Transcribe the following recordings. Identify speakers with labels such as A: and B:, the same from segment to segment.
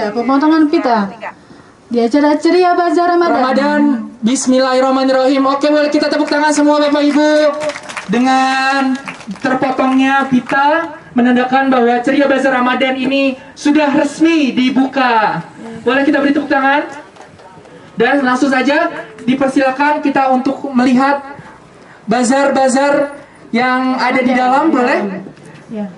A: Dia pemotongan pita di acara ceria Bazar Ramadan.
B: Ramadan. Bismillahirrahmanirrahim. Oke, boleh kita tepuk tangan semua Bapak Ibu dengan terpotongnya pita menandakan bahwa ceria Bazar Ramadan ini sudah resmi dibuka. Boleh kita beri tepuk tangan? Dan langsung saja dipersilakan kita untuk melihat bazar-bazar yang ada di dalam, boleh?
A: Ya.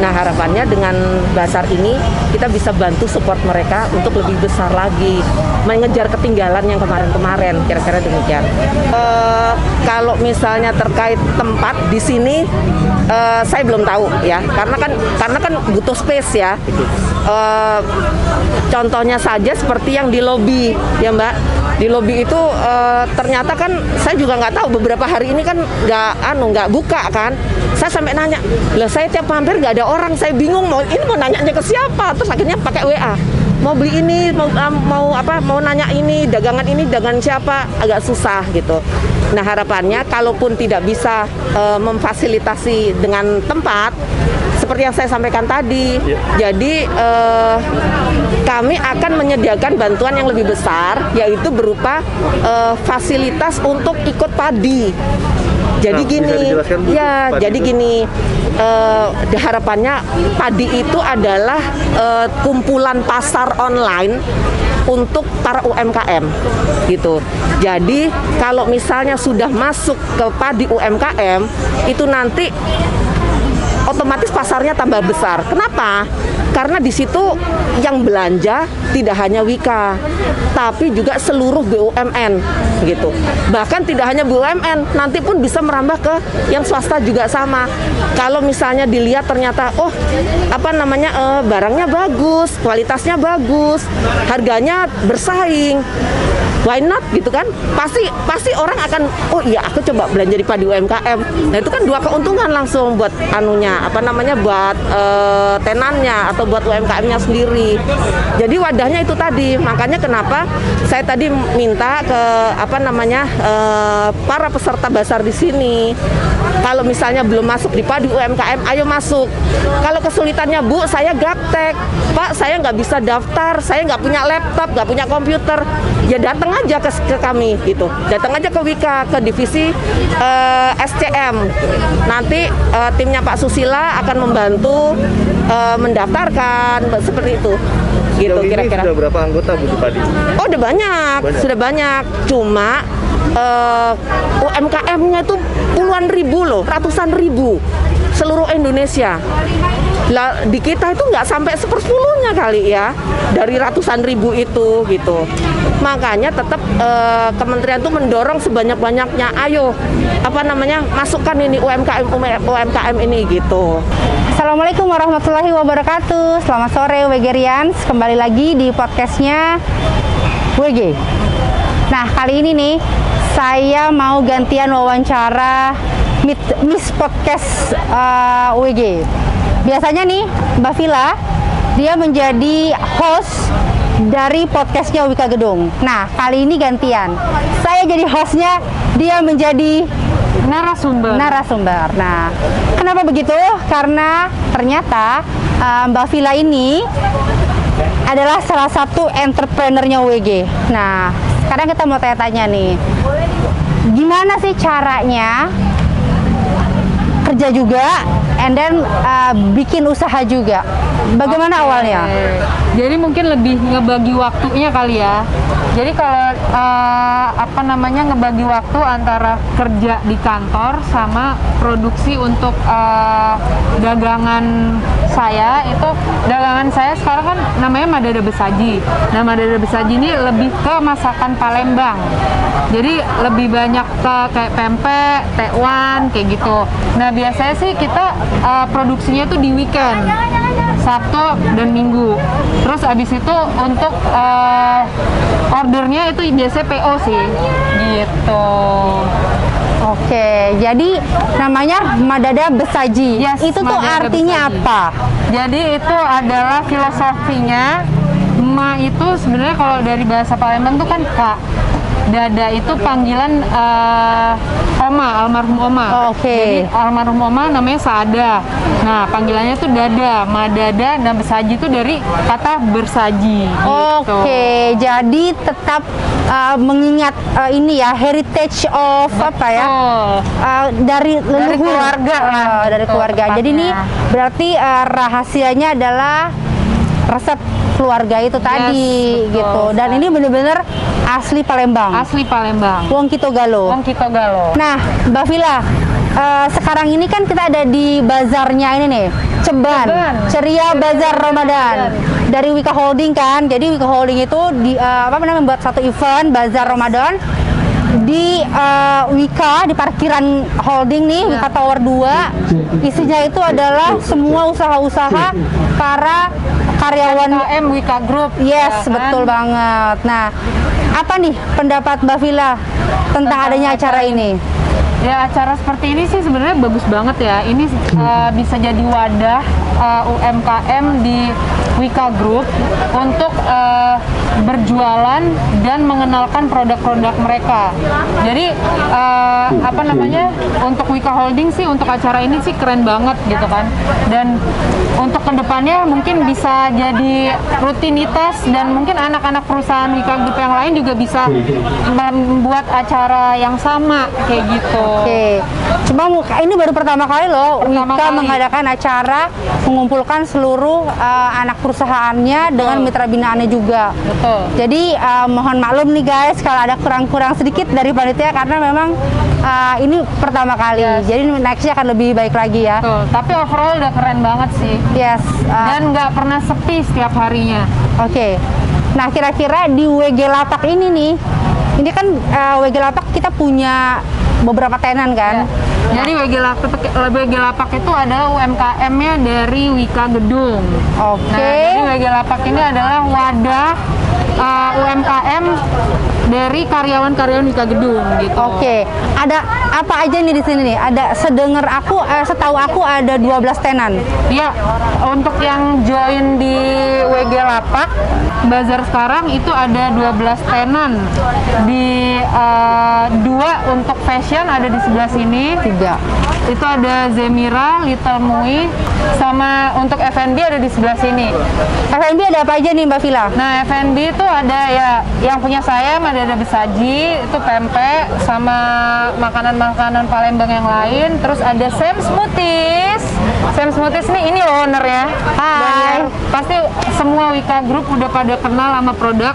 C: Nah harapannya dengan basar ini kita bisa bantu support mereka untuk lebih besar lagi mengejar ketinggalan yang kemarin-kemarin kira-kira demikian. Eh, kalau misalnya terkait tempat di sini eh, saya belum tahu ya karena kan karena kan butuh space ya. Eh, contohnya saja seperti yang di lobi ya Mbak di lobi itu eh, ternyata kan saya juga nggak tahu beberapa hari ini kan nggak anu nggak buka kan. Saya sampai nanya lah saya tiap mampir nggak ada orang saya bingung mau ini mau nanyanya ke siapa? Terus akhirnya pakai WA mau beli ini mau mau apa mau nanya ini dagangan ini dagangan siapa? Agak susah gitu. Nah harapannya kalaupun tidak bisa eh, memfasilitasi dengan tempat seperti yang saya sampaikan tadi. Jadi eh, kami akan menyediakan bantuan yang lebih besar yaitu berupa eh, fasilitas untuk ikut padi jadi
D: Nah,
C: gini, ya,
D: padi
C: jadi
D: itu?
C: gini, eh, harapannya padi itu adalah eh, kumpulan pasar online untuk para UMKM gitu. Jadi kalau misalnya sudah masuk ke padi UMKM itu nanti otomatis pasarnya tambah besar. Kenapa? Karena di situ yang belanja tidak hanya Wika, tapi juga seluruh BUMN gitu. Bahkan tidak hanya BUMN, nanti pun bisa merambah ke yang swasta juga sama. Kalau misalnya dilihat ternyata oh apa namanya eh, barangnya bagus, kualitasnya bagus, harganya bersaing. Why not gitu kan? Pasti pasti orang akan oh iya aku coba belanja di padi UMKM. Nah itu kan dua keuntungan langsung buat anunya apa namanya buat eh, tenannya atau buat UMKM-nya sendiri. Jadi wadahnya itu tadi. Makanya kenapa saya tadi minta ke apa namanya eh, para peserta basar di sini kalau misalnya belum masuk di padi UMKM, ayo masuk. Kalau kesulitannya Bu, saya gaptek, Pak, saya nggak bisa daftar, saya nggak punya laptop, nggak punya komputer, ya datang aja ke, ke kami gitu. Datang aja ke Wika, ke divisi eh, SCM. Nanti eh, timnya Pak Susila akan membantu eh, mendaftarkan seperti itu. Gitu kira-kira.
D: sudah berapa anggota Bu di Padi?
C: Oh udah banyak,
D: Banyak.
C: sudah banyak. Cuma eh, UMKM-nya itu puluhan ribu loh, ratusan ribu seluruh Indonesia. Lah, di kita itu nggak sampai sepersepuluhnya kali ya dari ratusan ribu itu gitu. Makanya tetap eh, kementerian itu mendorong sebanyak-banyaknya. Ayo apa namanya masukkan ini UMKM UMKM ini gitu.
E: Assalamualaikum warahmatullahi wabarakatuh Selamat sore Wegerians Kembali lagi di podcastnya WG Nah kali ini nih Saya mau gantian wawancara Miss Podcast eh, WG Biasanya nih Mbak Vila Dia menjadi host dari podcastnya Wika Gedung Nah kali ini gantian Saya jadi hostnya Dia menjadi
A: Narasumber.
E: narasumber. Nah, kenapa begitu? Karena ternyata uh, Mbak Vila ini adalah salah satu entrepreneurnya WG. Nah, sekarang kita mau tanya-tanya nih, gimana sih caranya kerja juga, and then uh, bikin usaha juga? Bagaimana awalnya?
A: Jadi mungkin lebih ngebagi waktunya kali ya. Jadi kalau eh, apa namanya ngebagi waktu antara kerja di kantor sama produksi untuk eh, dagangan saya itu dagangan saya sekarang kan namanya Madada Besaji. Nah Madada Besaji ini lebih ke masakan Palembang. Jadi lebih banyak ke kayak pempek, tekwan kayak gitu. Nah biasanya sih kita eh, produksinya tuh di weekend. Sabtu dan Minggu. Terus abis itu untuk eh, ordernya itu biasanya PO sih, gitu.
E: Oke, jadi namanya Madada Besaji.
A: Yes,
E: Itu tuh
A: Madada
E: artinya
A: Besaji.
E: apa?
A: Jadi itu adalah filosofinya Ma itu sebenarnya kalau dari bahasa Palembang tuh kan kak. Dada itu panggilan eh, Oma, almarhum Oma.
E: Oh, oke.
A: Jadi almarhum Oma namanya Saada. Nah, panggilannya tuh Dada, Madada dan bersaji itu dari kata bersaji. gitu.
E: Oke, jadi tetap uh, mengingat uh, ini ya heritage of apa ya?
A: Betul.
E: Uh, dari leluhur
A: keluarga lah,
E: Uh, dari
A: betul,
E: keluarga. Jadi ini berarti uh, rahasianya adalah resep keluarga itu tadi
A: betul,
E: gitu. Dan ini bener-bener asli Palembang.
A: Asli Palembang.
E: Wong Kito Galo.
A: Wong Kito Galo.
E: Nah, Mbak Vila, eh, sekarang ini kan kita ada di bazarnya ini nih, Ceban,
A: Ceban.
E: Ceria Bazar Ramadan. Dari Wika Holding kan, jadi Wika Holding itu di eh, apa namanya membuat satu event Bazar Ramadan di eh, Wika di parkiran holding nih Wika Tower 2 isinya itu adalah semua usaha-usaha para karyawan
A: UMKM Wika Group.
E: Yes,
A: ya kan?
E: betul banget. Nah, apa nih pendapat Mbak Vila tentang adanya acara ini?
A: Ya acara seperti ini sih sebenarnya bagus banget ya. Ini uh, bisa jadi wadah uh, UMKM di Wika Group untuk uh, berjualan dan mengenalkan produk-produk mereka. Jadi uh, apa namanya untuk Wika Holding sih untuk acara ini sih keren banget gitu kan. Dan untuk ke depannya mungkin bisa jadi rutinitas dan mungkin anak-anak perusahaan Wika Group yang lain juga bisa membuat acara yang sama kayak gitu.
E: Oke, cuma ini baru pertama kali loh
A: Pertama
E: Wika
A: kali.
E: mengadakan acara mengumpulkan seluruh uh, anak perusahaannya dengan mitra binaannya juga.
A: Betul.
E: Jadi uh, mohon maklum nih guys kalau ada kurang-kurang sedikit dari panitia karena memang uh, ini pertama kali. Jadi nextnya akan lebih baik lagi ya.
A: Betul, tapi overall udah keren banget sih.
E: Yes. uh,
A: Dan nggak pernah sepi setiap harinya.
E: Oke. Nah, kira-kira di WG Lapak ini nih, ini kan eh, WG Lapak kita punya beberapa tenan kan?
A: Jadi WG Lapak, WG Lapak itu adalah UMKM-nya dari Wika Gedung.
E: Oke.
A: Nah, jadi WG Lapak ini adalah wadah uh, UMKM dari karyawan-karyawan Wika Gedung gitu.
E: Oke. Ada apa aja nih di sini nih? Ada sedengar aku eh, setahu aku ada 12 tenan.
A: Iya, untuk yang join di WG Lapak Bazar sekarang itu ada 12 tenan di eh, dua untuk fashion ada di sebelah sini
E: Tiga.
A: itu ada Zemira, Little Mui, sama untuk F&B ada di sebelah sini.
E: F&B ada apa aja nih Mbak Vila?
A: Nah F&B itu ada ya yang punya saya ada ada besaji itu pempek sama makanan-makanan Palembang yang lain. Terus ada Sam Smoothies. Sam Smoothies nih ini loh owner ya.
E: Hai.
A: Dan ya, pasti semua Wika Group udah pada kenal sama produk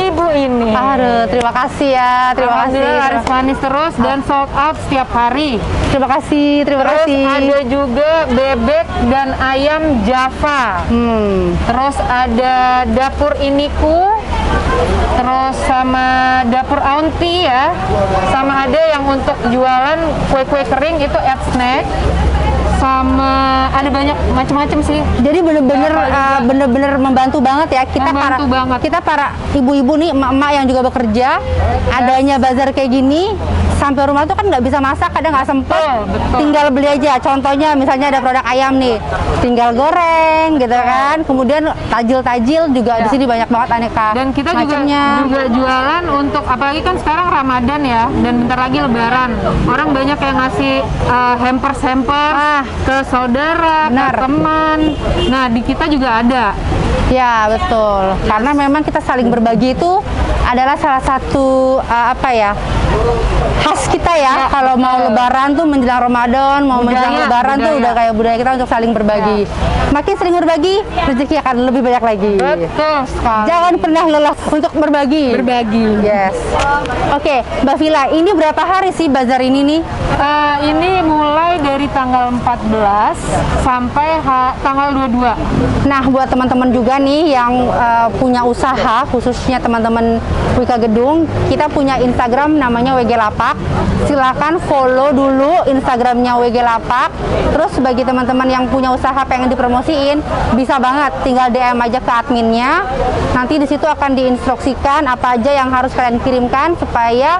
A: ibu ini.
E: Aduh, terima kasih ya. Terima kasih.
A: Laris manis terus dan sold out setiap hari.
E: Terima kasih, terima
A: Terus
E: kasih.
A: ada juga bebek dan ayam Java.
E: Hmm.
A: Terus ada dapur iniku. Terus sama dapur Auntie ya. Sama ada yang untuk jualan kue-kue kering itu at snack. Sama ada banyak macam-macam sih.
E: Jadi bener-bener uh, bener-bener membantu banget ya kita
A: Membantu
E: para
A: banget.
E: kita para ibu-ibu nih emak-emak yang juga bekerja adanya bazar kayak gini sampai rumah tuh kan nggak bisa masak kadang nggak sempet
A: Betul, betul.
E: tinggal beli aja contohnya misalnya ada produk ayam nih tinggal goreng gitu kan kemudian tajil-tajil juga di
A: Ya.
E: sini banyak banget aneka
A: Dan kita juga juga jualan untuk apalagi kan sekarang Ramadan ya dan bentar lagi Lebaran. Orang banyak yang ngasih uh, hampers-hampers
E: Ah.
A: Ke saudara,
E: Benar.
A: ke teman. Nah, di kita juga ada.
E: Ya betul, karena memang kita saling berbagi itu adalah salah satu uh, apa ya khas kita ya. Kalau mau
A: betul.
E: Lebaran tuh menjelang Ramadan, mau
A: Budaya,
E: menjelang Lebaran tuh
A: budaya. Ya.
E: udah kayak budaya kita untuk saling berbagi. Makin sering berbagi, rezeki akan lebih banyak lagi.
A: Betul sekali.
E: Jangan pernah lelah untuk berbagi.
A: berbagi.
E: Yes. Oke, Mbak Vila, ini berapa hari sih bazar ini nih?
A: Uh, ini mulai dari tanggal 14 sampai ha- tanggal 22.
E: Nah, buat teman-teman juga nih yang uh, punya usaha, khususnya teman-teman Wika Gedung, kita punya Instagram namanya WG Lapak. Silahkan follow dulu Instagramnya WG Lapak. Terus bagi teman-teman yang punya usaha pengen dipromosiin, bisa banget tinggal DM aja ke adminnya. Nanti di situ akan diinstruksikan apa aja yang harus kalian kirimkan supaya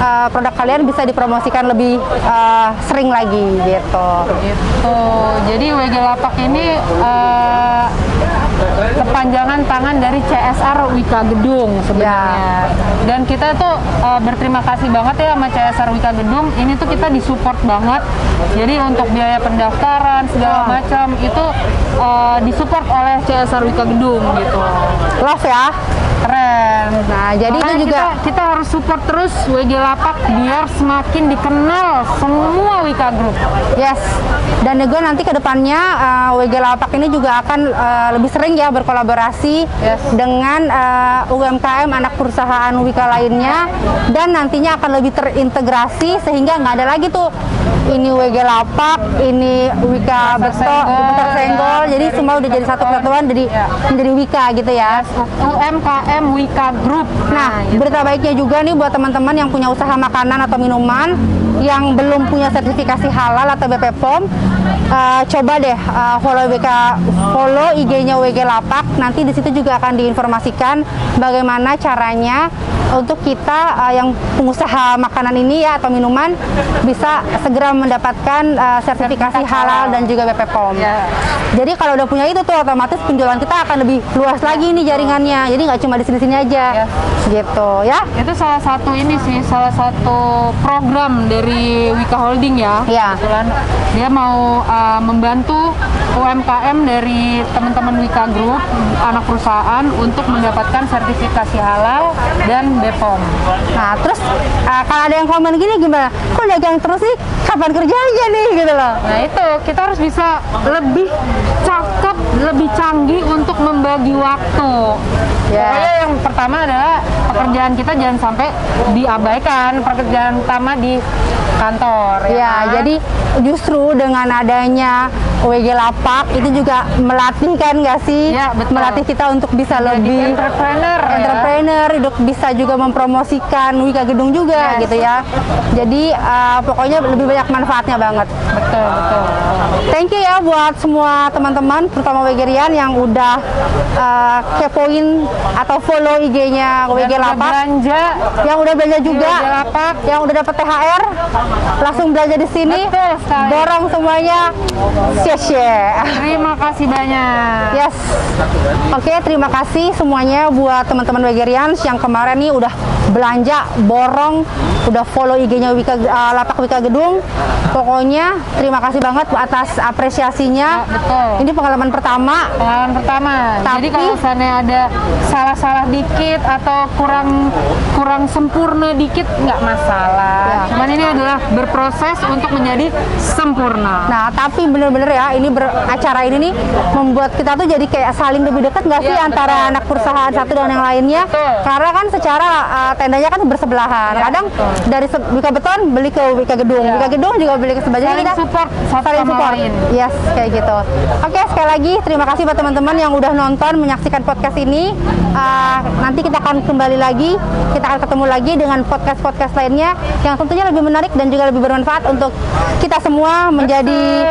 E: uh, produk kalian bisa dipromosikan lebih uh, sering lagi gitu.
A: Gitu. Jadi WG Lapak ini uh, kepanjangan tangan dari CSR Wika Gedung sebenarnya. Dan kita tuh uh, berterima kasih banget ya sama CSR Wika Gedung. Ini tuh kita disupport banget. Jadi untuk biaya pendaftaran segala macam itu uh, disupport oleh CSR Wika Gedung gitu.
E: Love ya.
A: Keren.
E: Nah, jadi itu
A: Makanya
E: juga-
A: kita, kita harus support terus WG Lapak biar semakin dikenal semua Wika Group.
E: Yes. Dan juga nanti ke depannya uh, WG Lapak ini juga akan uh, lebih sering ya berkolaborasi
A: Yes.
E: dengan uh, UMKM anak perusahaan Wika lainnya dan nantinya akan lebih terintegrasi sehingga nggak ada lagi tuh ini WG Lapak, ini Wika Beto, Beto Senggol. Jadi semua udah jadi satu kesatuan jadi
A: Ya.
E: menjadi Wika gitu ya.
A: UMKM Wika Group.
E: Nah,
A: gitu.
E: berita baiknya juga nih buat teman-teman yang punya usaha makanan atau minuman yang belum punya sertifikasi halal atau BPOM, eh, coba deh eh, follow WK follow IG-nya WG Lapak. Nanti di situ juga akan diinformasikan bagaimana caranya untuk kita eh, yang pengusaha makanan ini ya atau minuman bisa segera mendapatkan eh, sertifikasi halal dan juga BPOM.
A: Ya.
E: Jadi kalau udah punya itu tuh otomatis penjualan kita akan lebih luas lagi nih jaringannya. Jadi nggak cuma di sini-sini aja.
A: Ya.
E: Gitu ya.
A: itu salah satu ini sih salah satu program dari Wika Holding ya
E: Iya.
A: kebetulan dia mau uh, membantu UMKM dari teman-teman Wika Group anak perusahaan untuk mendapatkan sertifikasi halal dan BPOM
E: Nah, terus uh, kalau ada yang komen gini gimana? Kok dagang terus sih? Kapan kerjanya nih gitu loh.
A: nah itu kita harus bisa lebih cakep lebih canggih untuk membagi waktu
E: Ya.
A: pokoknya yang pertama adalah pekerjaan kita jangan sampai diabaikan pekerjaan utama di kantor
E: Ya,
A: kan?
E: jadi justru dengan adanya WG Lapak itu juga melatih kan nggak sih?
A: Ya, betul.
E: Melatih kita untuk bisa
A: Jadi
E: lebih
A: entrepreneur ya.
E: entrepreneur, hidup bisa juga mempromosikan Wika Gedung juga
A: Yes.
E: gitu ya. Jadi uh, pokoknya lebih banyak manfaatnya banget.
A: betul betul
E: Thank you ya buat semua teman-teman, terutama Wegerian yang udah uh, kepoin atau follow IG-nya WG Lapak,
A: belanja
E: yang udah belanja juga,
A: WG Lapak.
E: yang udah dapet THR, langsung belanja di sini,
A: Betul sekali.
E: dorong semuanya, share
A: terima kasih banyak
E: Yes. Oke, terima kasih semuanya buat teman-teman Wegerians yang kemarin nih udah belanja, borong, udah follow IG-nya Wika uh, Lapak Wika Gedung. Pokoknya terima kasih banget atas apresiasinya.
A: Ya, betul.
E: Ini pengalaman pertama.
A: pengalaman pertama
E: Tapi-
A: jadi kalau misalnya ada salah-salah dikit atau kurang kurang sempurna dikit nggak masalah
E: Ya.
A: cuman ini adalah berproses untuk menjadi sempurna
E: Nah, tapi bener-bener ya, ini ber, acara ini nih membuat kita tuh jadi kayak saling lebih dekat nggak sih
A: Iya,
E: antara
A: betul,
E: anak perusahaan satu dan yang lainnya?
A: Betul.
E: Karena kan secara uh, tendanya kan bersebelahan.
A: Iya,
E: Kadang
A: betul.
E: dari Wika Beton beli ke Wika Gedung,
A: Iya.
E: Wika Gedung juga beli ke. Jadi
A: Saling
E: kita
A: support
E: saling support.
A: lain.
E: Yes, kayak gitu. Oke, sekali lagi terima kasih buat teman-teman yang udah nonton menyaksikan podcast ini. Uh, nanti kita akan kembali lagi, kita akan ketemu lagi dengan podcast-podcast lainnya yang tentunya lebih menarik dan juga lebih bermanfaat untuk kita semua menjadi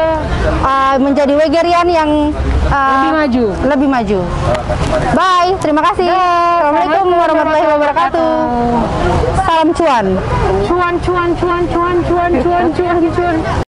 E: uh, menjadi Wegerian yang uh,
A: lebih maju.
E: Lebih maju. Bye, terima kasih. Bye. Assalamualaikum warahmatullahi wabarakatuh. Salam cuan.
A: Cuan cuan cuan cuan cuan cuan cuan cuan.